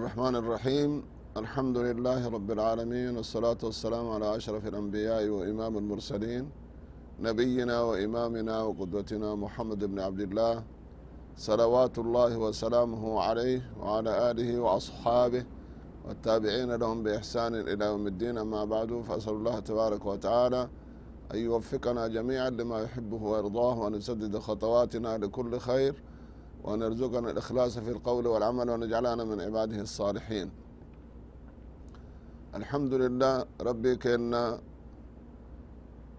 الرحمن الرحيم. الحمد لله رب العالمين والصلاة والسلام على أشرف الأنبياء وإمام المرسلين نبينا وإمامنا وقدوتنا محمد بن عبد الله صلوات الله وسلامه عليه وعلى آله وأصحابه والتابعين لهم بإحسان إلى يوم الدين. أما بعد فأسأل الله تبارك وتعالى أن يوفقنا جميعا لما يحبه ويرضاه وأن يسدد خطواتنا لكل خير. وأن يرزقنا الإخلاص في القول والعمل وأن يجعلنا من عباده الصالحين. الحمد لله ربي كنا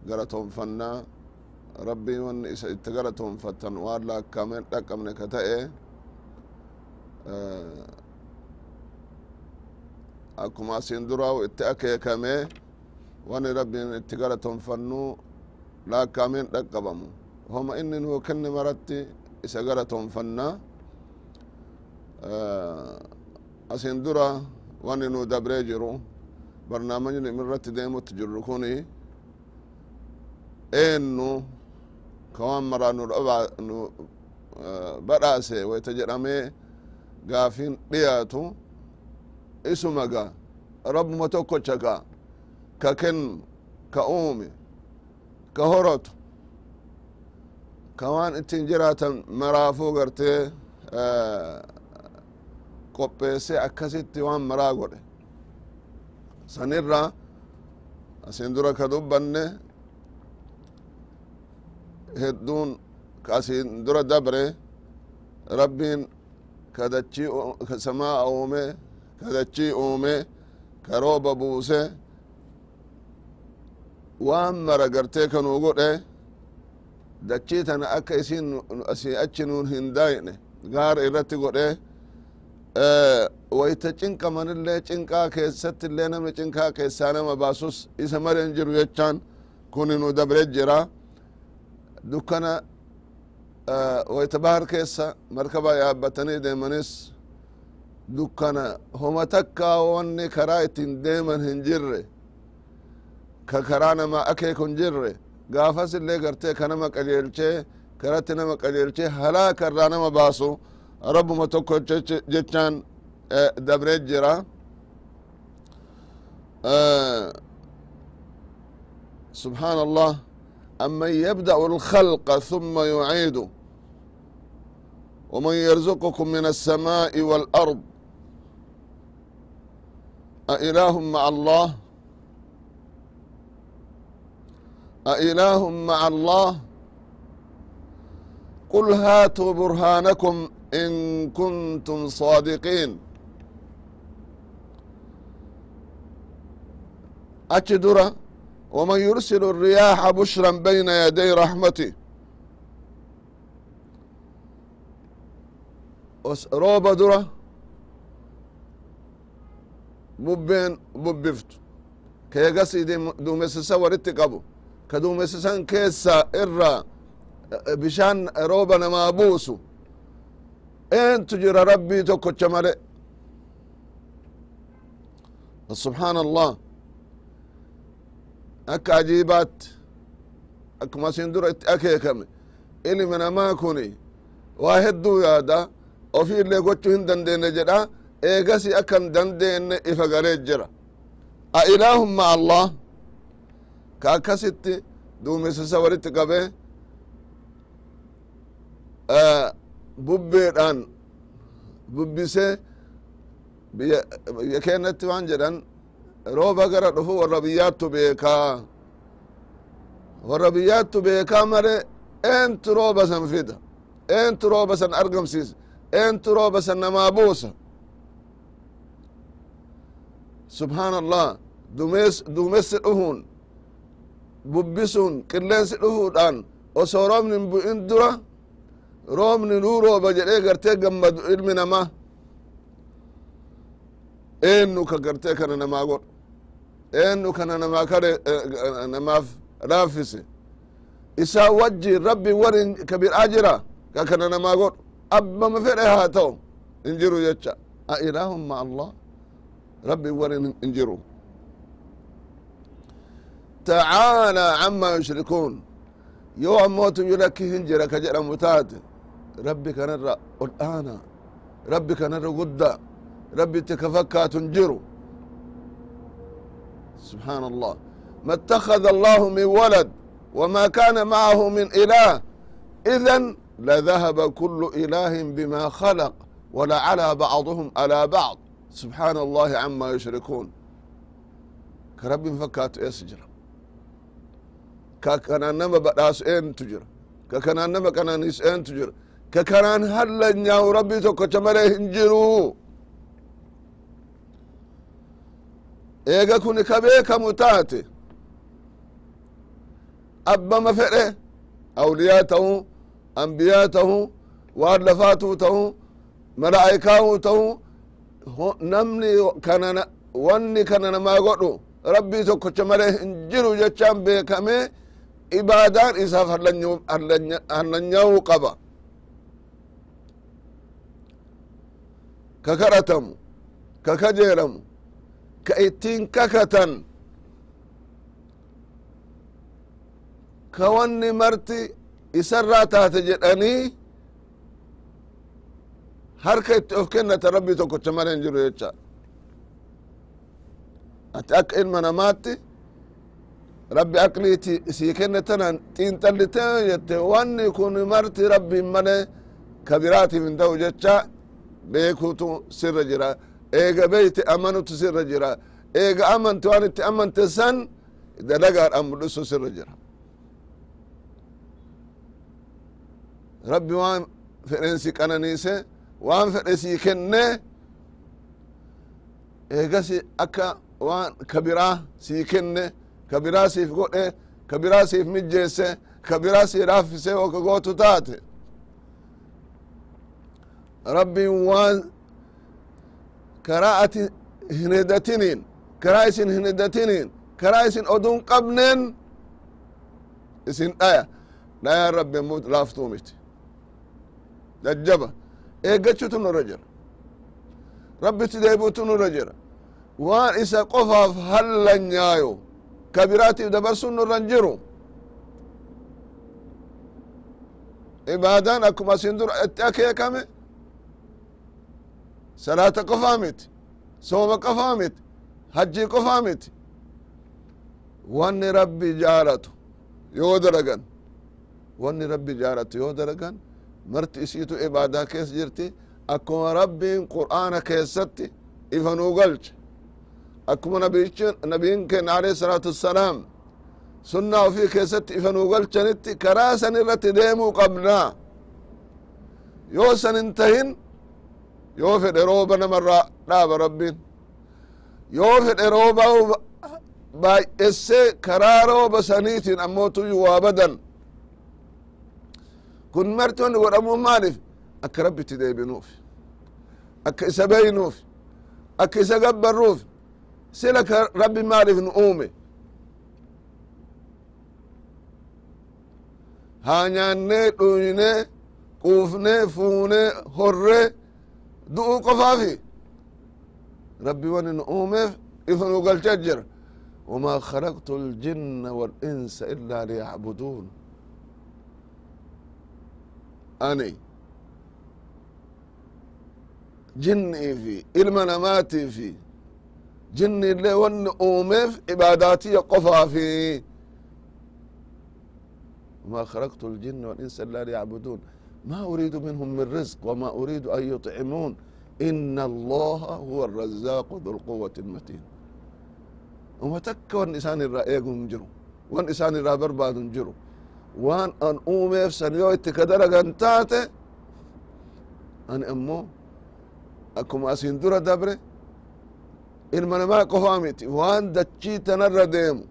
قرتهم فنا. ربي من اتقرتهم فتن وان لا كامل لقمنا كتئ. آه، أكما سندرا واتأكي كامي. وان ربي اتقرتهم فنو. لا كامل لقبمو هم إنن هو كن مرتي. Kenne maratti isa galatonfanna asiin dura wani nu dabree jiru barnaamijni irratti deemutti jirru kuni eennu ka waan maraa nu nu badhaase wayta jedhamee gaafin dhiyaatu isuma ga rabbuma tokkocha ka kennu ka uume ka horotu ka waan ittiin jiraatan maraafuu gartee qopheesse akkasitti waan maraa godhe. Sanirra asin dura ka dubbanne hedduun asin dura dabre rabbiin ka dachii ka samaa uume ka dachii uume ka rooba buuse waan mara gartee kanuu godhe dachii tana akka isin achi nuun hin daayne gaara irratti godhe wayta cinqamanillee cinqaa keessatti illee namni cinqaa keessaa nama baasus isa malee hin jiru jechaan kuni nu dabre jira. Dukkana wayta bahar keessa markaba yaabbatanii deemanis dukkana homa takkaa wanni karaa ittiin deeman hin jirre ka karaa nama akeeku hin jirre gaafas illee gartee ka nama qajeelchee karatti nama qajeelchee halaaka irraa nama baasu rabbuma tokko jechaan dabree jira سبحان الله أمن يبدأ الخلق ثم يعيده ومن يرزقكم من السماء والأرض أإله مع الله أإله مع الله قل هاتوا برهانكم إن كنتم صادقين أجدرا ومن يرسل الرياح بشرا بين يدي رحمته روبا درا bubbeen bubbiftu keegasi duumessisa walitti qabu ka duumessisan keessa irra bishaan rooba namaa buusu eentu jira rabbii tokkocha male subحaan allah akka ajiibaatti akkuma asin dura itti akeekame ilmi namaa kuni waa hedduu yaada ofii illee gochuu hin dandeenye jedha eegasi akkan dandeenne ifa galee jira. A ilaahum ma allah. Ka akkasitti duumessisa walitti qabe bubbeedhaan bubbise biyya keenyatti waan jedhan rooba gara dhufu warra biyyaattu beekaa warra biyyaattu beekaa male eentu rooba san fida eentu rooba san argamsiisa eentu rooba san namaa buusa subحaan allah duumessi dhufuun bubbisuun qilleensi dhufuudhaan osoo roobni hin bu'in dura roobni nuu rooba jedhee gartee gammadu ilmi namaa eennu ka gartee kana namaa godhu eennu kana namaa kare namaaf laaffise isaa wajji rabbi warin ka bidhaa jira ka kana namaa godhu. Abbama fedhe haa ta'u hin jiru jecha. A ilaahum ma allah rabbi warin hin jiru تعالى عما يشركون يو أموت يلكي هنجرة كجرة متات ربي كان الآن ربي كان قد rabbitti ka fakkaatu hin jiru subحaan allah ma اtakhada allahu min walad wma kana macahu min ilah idan ladahaba kulu ilahi bima khalq walacalى bacduhum alى bacd subxaana allahi cama yushrikuun ka rabbin fakkaatu ees jira ka nama eentu jira? Ka kanaan nama qananiisu eentu jira? Ka kanaan hallanyaa'u rabbii tokkocha malee hin jiru. Eega kun ka beekamu taate? Abbama fedhe? Awliyaa ta'u ambiyaa ta'u waan lafaatuu ta'u malaa'ikaa'uu ta'u namni kanana wanni kana namaa godhu? Rabbii tokkocha malee hin jiru jechaan ibaadaan isaaf hallanyaa'uu qaba ka kadhatamu ka kajeelamu ka ittiin kakatan. Ka wanni marti isarraa taate jedhanii harka itti of kennata rabbii tokkocha malee hin jiru jecha ati akka ilma namaatti rabbi aqliiti sii kenne tanan xiinxallite jette wanni kun marti rabbiin malee ka biraatiif jecha beekutu sirra jira. Eega beeyte amanutu sirra jira. Eega amante waan itti amante san dalagaadhaan mul'isu sirra jira. Rabbi waan fedhen si qananiise waan fedhe sii kenne eegasi akka waan ka biraa kenne ka biraa siif godhe ka biraa siif mijjeesse ka biraa sii raaffise oka gootu taate. Rabbiin waan karaa ati hin hidatiniin karaa isin hin hidatiniin karaa isin oduun qabneen isin dhaya. Dhayaan rabbi ammoo laaftuu miti. Jajjaba eeggachuutu nurra jira. Rabbitti deebi'utu nurra jira. Waan isa qofaaf hallanyaayo ka biraatiif dabarsuun nurran jiru ibaadaan akkuma asin dura itti akeekame salaata qofaa miti sooma qofaa miti hajjii qofaa miti wanni rabbi jaalatu yoo dalagan wanni rabbi jaalatu yoo dalagan marti isiitu ibaadaa keessa jirti akkuma akkuma nabiin keenya alayhi salaatu wassalaam sunnaa ufii keessatti ifa nuu galchanitti karaa san irratti deemuu qabnaa yoo san hin tahin yoo fedhe rooba namarraa dhaaba rabbiin yoo fedhe rooba baay'essee karaa rooba saniitiin ammootuyyuu waa badan kun marti wanni godhamuu maaliif akka rabbitti deebinuuf akka isa beynuuf akka isa gabbarruuf sila ka rabbi maaliif nu uume haa nyaannee dhuyne quufne fuune horre du'uu qofaafi rabbi wani nu uumeef ifa nu galcha jira wamaa khalaqtu اljinna walinsa ilaa liyacbuduun ani. Jinniifi ilma namaatiifi في ون أومف عباداتي قفا في وما خلقت الجن والإنس إلا ليعبدون. ما أريد منهم من رزق وما أريد أن يطعمون. إن الله هو الرزاق ذو القوة المتين. وما تك وان إسان الرأيق جرو وان إسان الرأي برباد جرو وان أن أومف سنيو اتكدرق انتاتي أن أمو أكما أسين درة دبره ilma namaa qofaa miti waan dachii tanarra deemu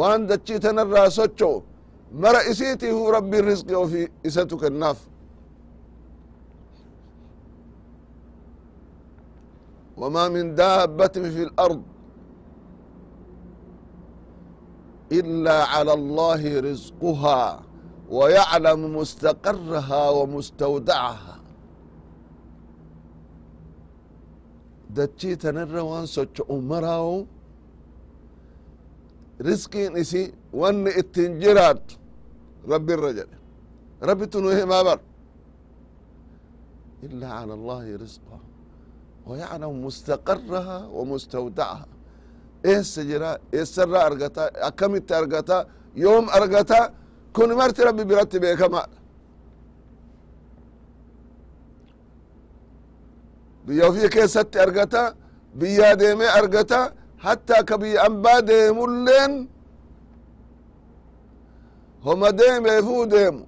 waan dachii tanarraa socho'u mara isiitiifu rabbiin rizqi ofi isatu kennaaf وما من دابة في الأرض إلا على الله رزقها ويعلم مستقرها ومستودعها dachii tanarra waan socho'u maraawu riskiin isi wanni ittiin jiraattu rabbi irra jedhe rabbitu nu himaa bar illaa cala allahi rizqa ويعلم مستقرها ومستودعها eessa jira eessarraa argata akkamitti argata yoom argata kun marti rabbi biratti beekamaadha biyya ofii keessatti argata biyyaa deemee argata hattaa ka biyya ambaa deemulleen homa deemeefuu deemu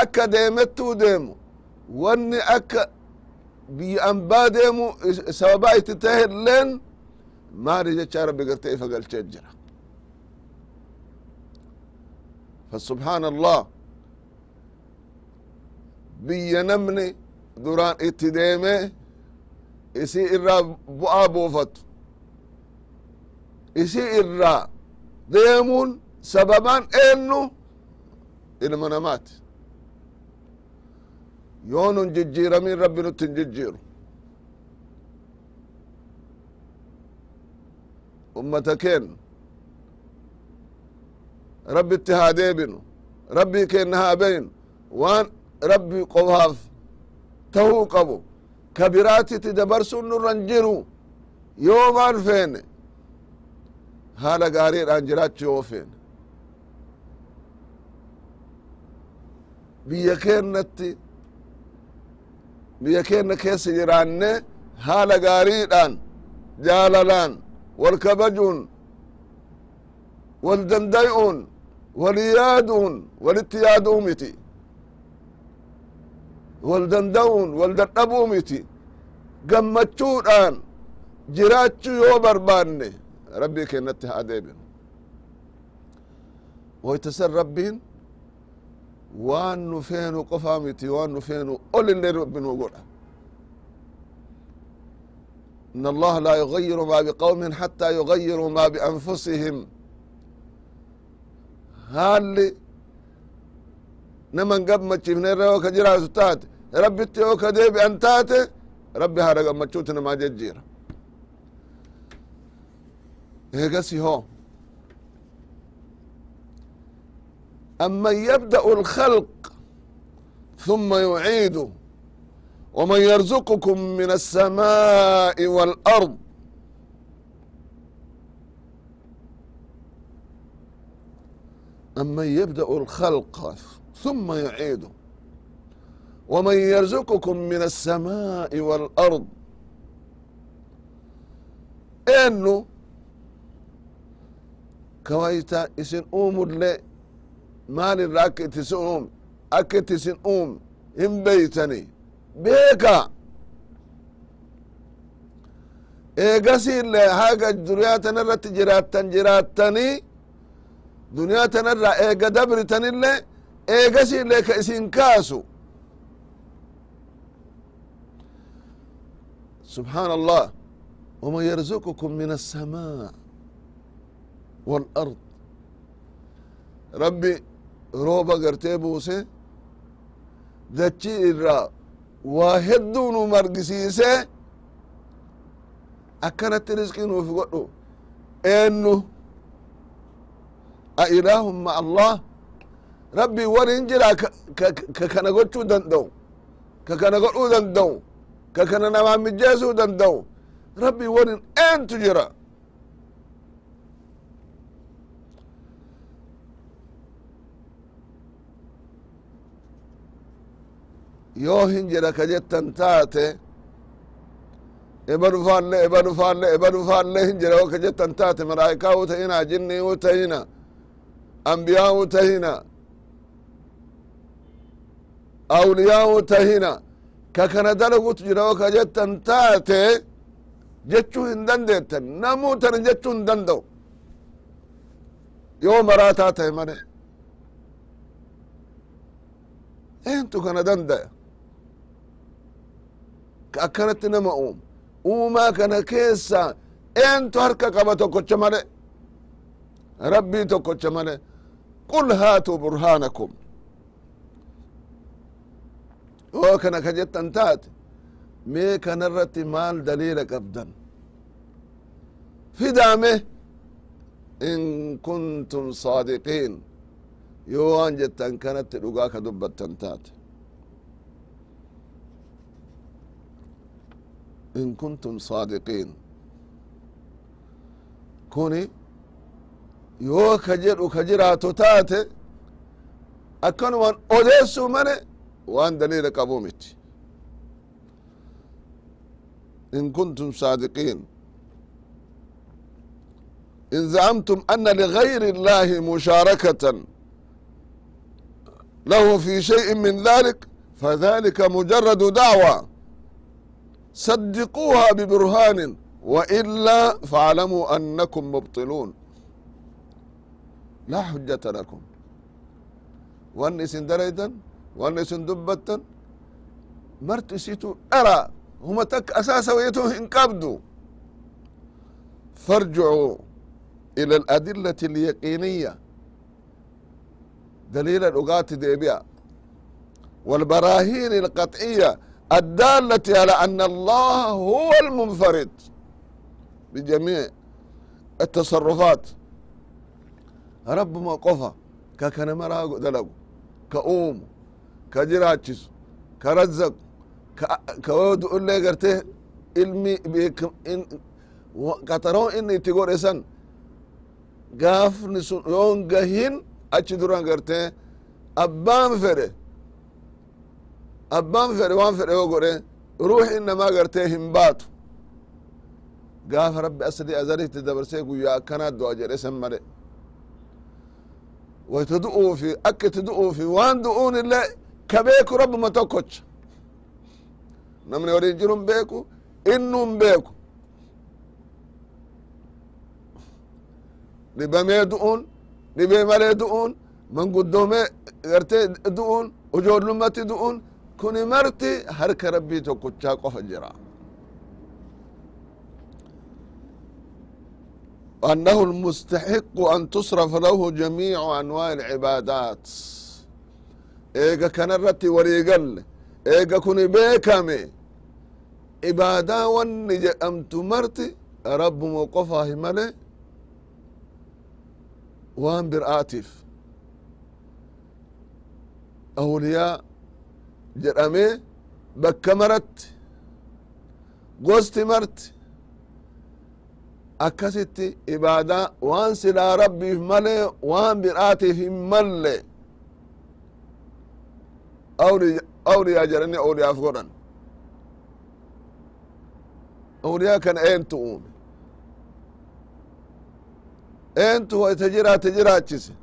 akka deemettuu deemu wanni akka biyya ambaa deemu sababa itti tahelleen maali jecha rabbi gartee ifa galchee jira فسبحان الله biyya namni duraan itti deeme isii irraa bu'aa buufatu. Isii irraa deemuun sababaan eennu ilma namaati. Yoo nun jijjiiramin rabbi nutti hin jijjiiru. Ummata keenna rabbitti haa deebinu. Rabbii keenna haa beynu waan rabbi qofaaf tahuu qabu ka biraatiti dabarsun nurran jiru yoo maan feene haala gaariidhaan jiraachu yoo feene biyya keennatti biyya keenna keessa jiraanne haala gaariidhaan jaalalaan wal kabajuun wal danday'uun wal yaaduun walitti yaaduu miti wal danda'uun wal dadhabuu miti gammachuudhaan jiraachuu yoo barbaanne rabbii keenyatti haa deebinu waytasan rabbiin waan nu feenu qofaa miti waan nu feenu ol illee rabbi nuu godha إن الله لا يغير ما بقوم حتى يغيروا ما بأنفسهم haalli naman gammachiifne irra yoo ka jiraatu taate rabbitti yoo ka deebi'an taate rabbi haadha gammachuuti namaa jejjiira eegasi hoo أمن يبدأ الخلق ثم يعيده ومن يرزقكم من السماء والأرض أمن يبدأ الخلق ثم يعيده ومن يرزقكم من السماء والأرض إنه كويتا اسن أوم اللي مال الراك تسؤوم أكت اسن أوم إن بيتني بيكا إيقاسي اللي هاقا درياتنا رت جراتن جراتني duniyaa tanarraa eega dabritanillee eegasiillee ka isin kaasu سبحان الله ومن يرزقكم من السماء والأرض ربي روبا قرتي بوسي دچي إرا واحدون مرقسيسي أكنت رزقين وفي قدو إنه rabbii warin jira ka kana gochuu danda'u ka kana godhuu danda'u ka kana namaa mijjeesuu danda'u rabbii warin eentu jira. Yoo hin jira ka jettan taate eba dhufaalle eba dhufaalle eba dhufaalle hin jira yoo ka jettan taate malaa'ikaa u jinnii u ta'ina ambiyaan awliyaa u tahina ka kana dalagutu jira ka jettan taate jechuu hin dandeettan namuu tana jechuu hin danda'u yoo maraataa ta'e male eentu kana dandaya ka akkanatti nama uumu uumaa kana keessa eentu harka qaba tokkocha male rabbii tokkocha male qul haatuu burhaanakum yoo kana ka jettan taate mee kanarratti maal daliila qabdan. Fidaame in kuntum saadiqiin yoo waan jettan kanatti dhugaa ka dubbattan taate in kuntum saadiqiin kuni yoo ka jedhu ka jiraatu taate akkanuman odeessuu male waan daliila qabu miti in kuntum saadiqiin in زعمتم أن لغير الله مشاركة له في شيء من ذلك فذلك مجرد دعوة صدقوها ببرهان وإلا فاعلموا أنكم مبطلون لا حجة لكم وأن سن دريدا وأن سن دبتا مرت سيتو أرى هم تك أساسا ويتو انقبضوا فارجعوا إلى الأدلة اليقينية دليل الأقات ديبيا والبراهين القطعية الدالة على أن الله هو المنفرد بجميع التصرفات رب ما قفا ككن مرا ka jiraachisu ka razzaqu ka woodu illee garte ilmi qataron inni itti godhe san gaafni sun yoon gahin achi duran garte abbaan fede abbaan fede waan fede yoo godhe ruux innamaa garte hin baatu gaafa rabbi asli azaritti dabarse guyya akkanaa du'a jedhe male wayta du'uu fi akka itti du'uu waan du'uun illee ka beeku rabbuma tokkocha namni waliin jirun beeku innun beeku dhibamee du'uun dhibee malee du'uun manguddoomee gartee du'uun ijoollumatti du'uun kuni marti harka rabbii tokkochaa qofa jira أنه المستحق أن تصرف له جميع أنواع العبادات eega kanarratti wariigalle eega kun beekame. Ibaadaa wanni jedhamtu marti rabbumo qofaahi male waan bir'aatiif. Awliyaa jedhamee bakka maratti gosti marti. Akkasitti ibaadaa waan silaa rabbiif male waan bir'aatiif hin malle awliyaa jedhanii awliyaaf godhan awliyaa kana eentu uume eentu wayta jiraate jiraachise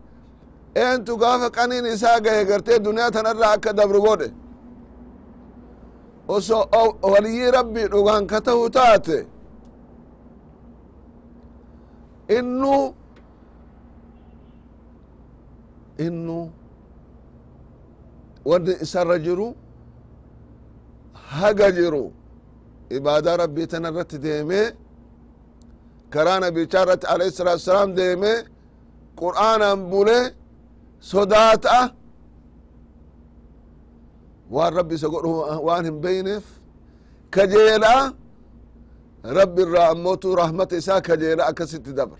eentu gaafa qaniin isaa gahe gartee duniyaa tanarraa akka dabru godhe. Oso waliyyii rabbii dhugaan ka tahu taate innu innu wanni isarra jiru haga jiru ibaadaa rabbii tana irratti deemee karaa nabichaa irratti alayhi salaatu wasalaam deeme qur'aanan bule sodaata'a waan rabbi isa godhu waan hin beyneef kajeela'a rabbi irraa ammotu rahmata isaa kajeela akkasitti dabar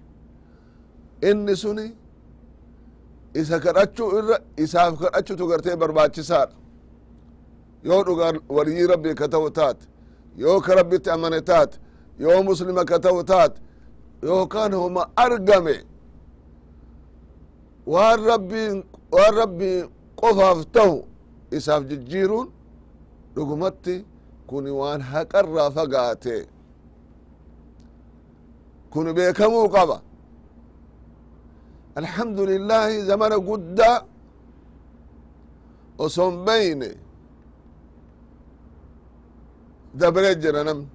inni suni isa kadhachuu irra isaaf kadhachutu gartee barbaachisaadha. Yoo dhugaa waliyyii rabbii ka ta'u taate yoo ka rabbitti amane taate yoo muslima ka ta'u taate yookaan homa argame waan rabbiin waan rabbii qofaaf tahu isaaf jijjiiruun dhugumatti kuni waan haqarraa fagaate kun beekamuu qaba alhamdu lillahi zamana guddaa oson beyne dabree jira namni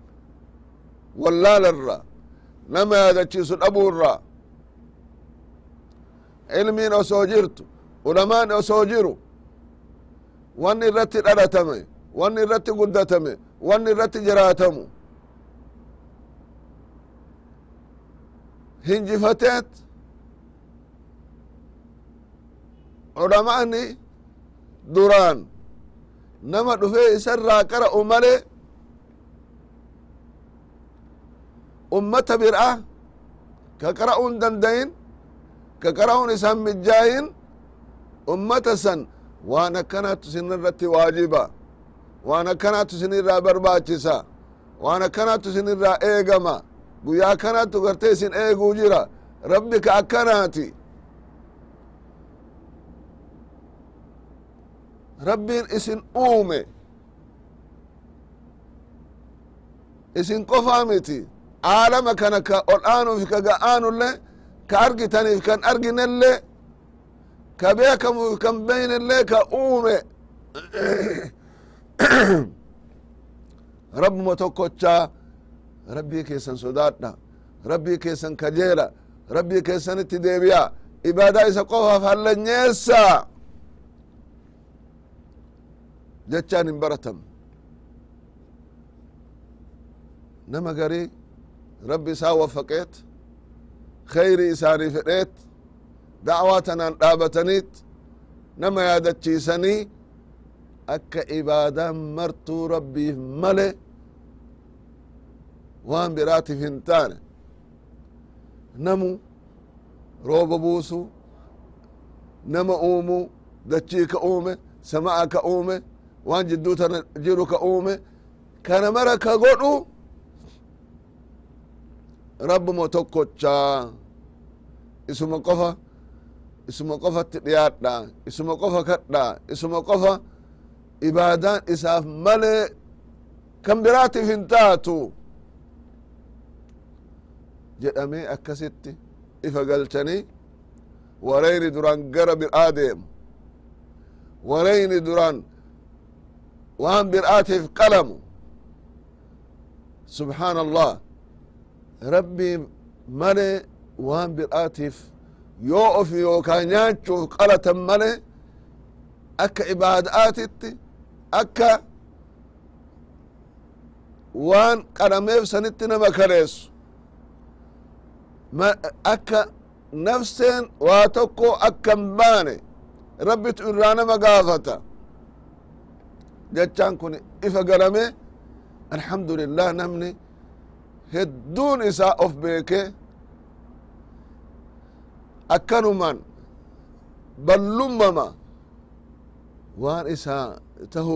wallaalarraa nama yaadachiisu dhabuurraa ilmiin osoo jirtu ulamaan osoo jiru wanni irratti dhalatame wanni irratti guddatame. Wanni irratti jiraatamu hinjifateet culamaani duraan. Nama dhufee isarraa qara'u male ummata bir'a ka qara'uun dandayin ka qara'uun isan mijjaayin ummata san waan akkanaatu isin irratti waajiba waan akkanaatu isin irraa barbaachisa waan akkanattu isin irraa eegama. Guyyaa akkanattu gartee isin eeguu jira. Rabbi ka akkanaati rabbiin isin uume isin qofaa miti aalama kana ka ol aanuuf ka ga'aanullee ka argitaniif kan arginellee ka beekamuuf kan beynellee ka uume. Rabbuma tokkochaa rabbii keessan sodaadha rabbii keessan kajeela rabbii keessanitti deebi'a ibaadaa isa qofaaf hallanyeessa jechaan hin baratan nama garii rabbi isaa waffaqeet kheyri isaanii fedheet da'waa tanaan dhaabataniit nama yaadachiisanii akka ibaadaan martuu rabbiif male waan biraatiif hin taane namu rooba buusu nama uumu dachii ka uume sama'a ka uume waan jidduu tana jiru ka uume kana mara ka godhu rabbuma tokkochaa isuma qofa isuma qofatti dhiyaadha isuma qofa kadha isuma qofa ibaadaan isaaf malee kan biraatiif hin taatu jedhamee akkasitti ifa galchanii wareyni duran gara bir'aa deemu wareyni duran waan bir'aatiif qalamu subxaan allah rabbii male waan bir'aatiif yoo of yookaa nyaachuuf qalatan male akka ibaadaatitti akka waan qarameef sanitti nama kareessu akka nafseen waa tokko akka hin baane rabbitu irraa nama gaafata jechaan kun ifa galame alhamdulillah namni hedduun isaa of beeke akkanuman ballummama waan isaa tahu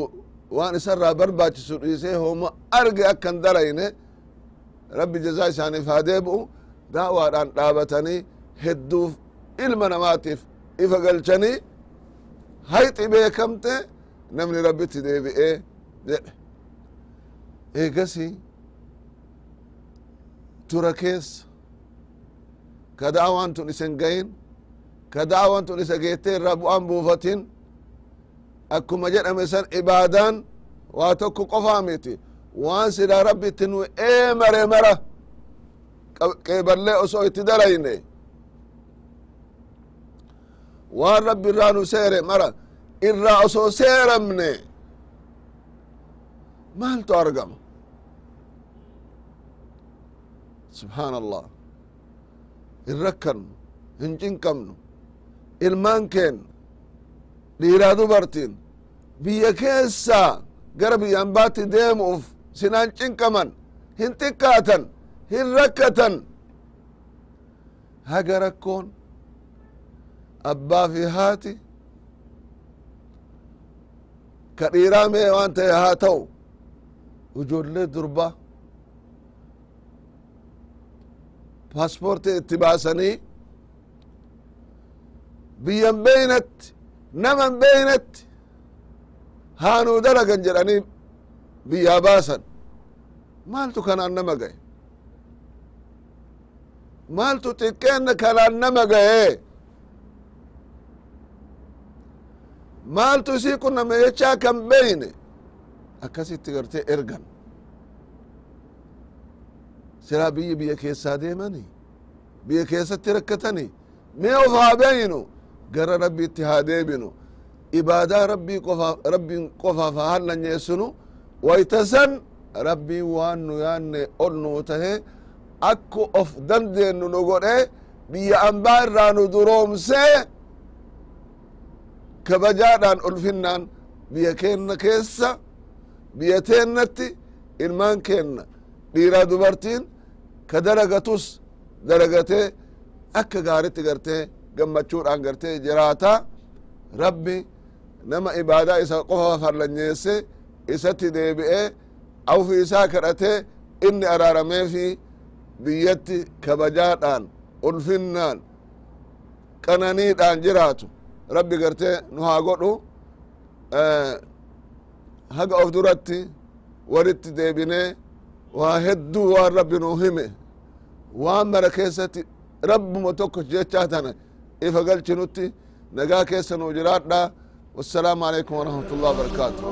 waan isarraa barbaachisu dhiisee hooma arge akkan darayne rabbi jazaa isaaniif haa deebi'u da'waadhaan dhaabatanii hedduuf ilma namaatiif ifa galchanii hayxi beekamte namni rabbitti deebi'ee jedhe eegasi tura keessa. Ka da'waan tun isen gayin ka da'waan tun isa geette irraa bu'aan buufatin akkuma jedhame san ibaadaan waa tokko qofaa miti. Waan silaa rabbi itti nu eemare mara qeeballee osoo itti darayne. Waan seere mara irraa osoo seeramne maaltu argama? Subxaan allah hin rakkannu hin cinqamnu ilmaan keenna dhiiraa dubartiin biyya keessaa gara biyyaan baatti deemuuf sinaan cinqaman hin xiqqaatan hin rakkatan. Haga rakkoon abbaa fi haati ka dhiiraa mee waan ta'e haa ta'u ijoollee durbaa paaspoortii itti baasanii biyyan beeynatti naman beeynatti haanuu dalagan jedhanii biyyaa baasan maaltu kanaan nama gaye maaltu xiqqeenna kanaan nama maaltu isii qunname jechaa kan beyne akkasitti gartee ergan. Silaa biyyi biyya keessaa deemanii biyya keessatti rakkatanii mee of haa beynu gara rabbiitti haa deebinu ibaadaa rabbii qofaaf rabbiin qofaaf haa hallanyeessinu wayta san rabbiin waan nu yaanne ol nuu tahe akku of dandeennu nu godhe biyya ambaa irraa nu duroomsee kabajaadhaan ulfinnaan biyya keenna keessa biyya teennatti ilmaan keenna. Dhiiraa dubartiin ka dalagatus dalagatee akka gaaritti gartee gammachuudhaan gartee jiraata. Rabbi nama ibaadaa isa qofa farlanyeesse isatti deebi'ee awfi isaa kadhatee inni araarameefi biyyatti kabajaadhaan ulfinnaan qananiidhaan jiraatu rabbi gartee nu haa godhu haga of duratti walitti deebinee waa hedduu waan rabbi nuu hime. Waan mara keessatti rabbuma tokko jechaa tana ifa galchinutti nagaa keessa nuu jiraadha wassalaamu alaikum warahmatullahi wabarakaatu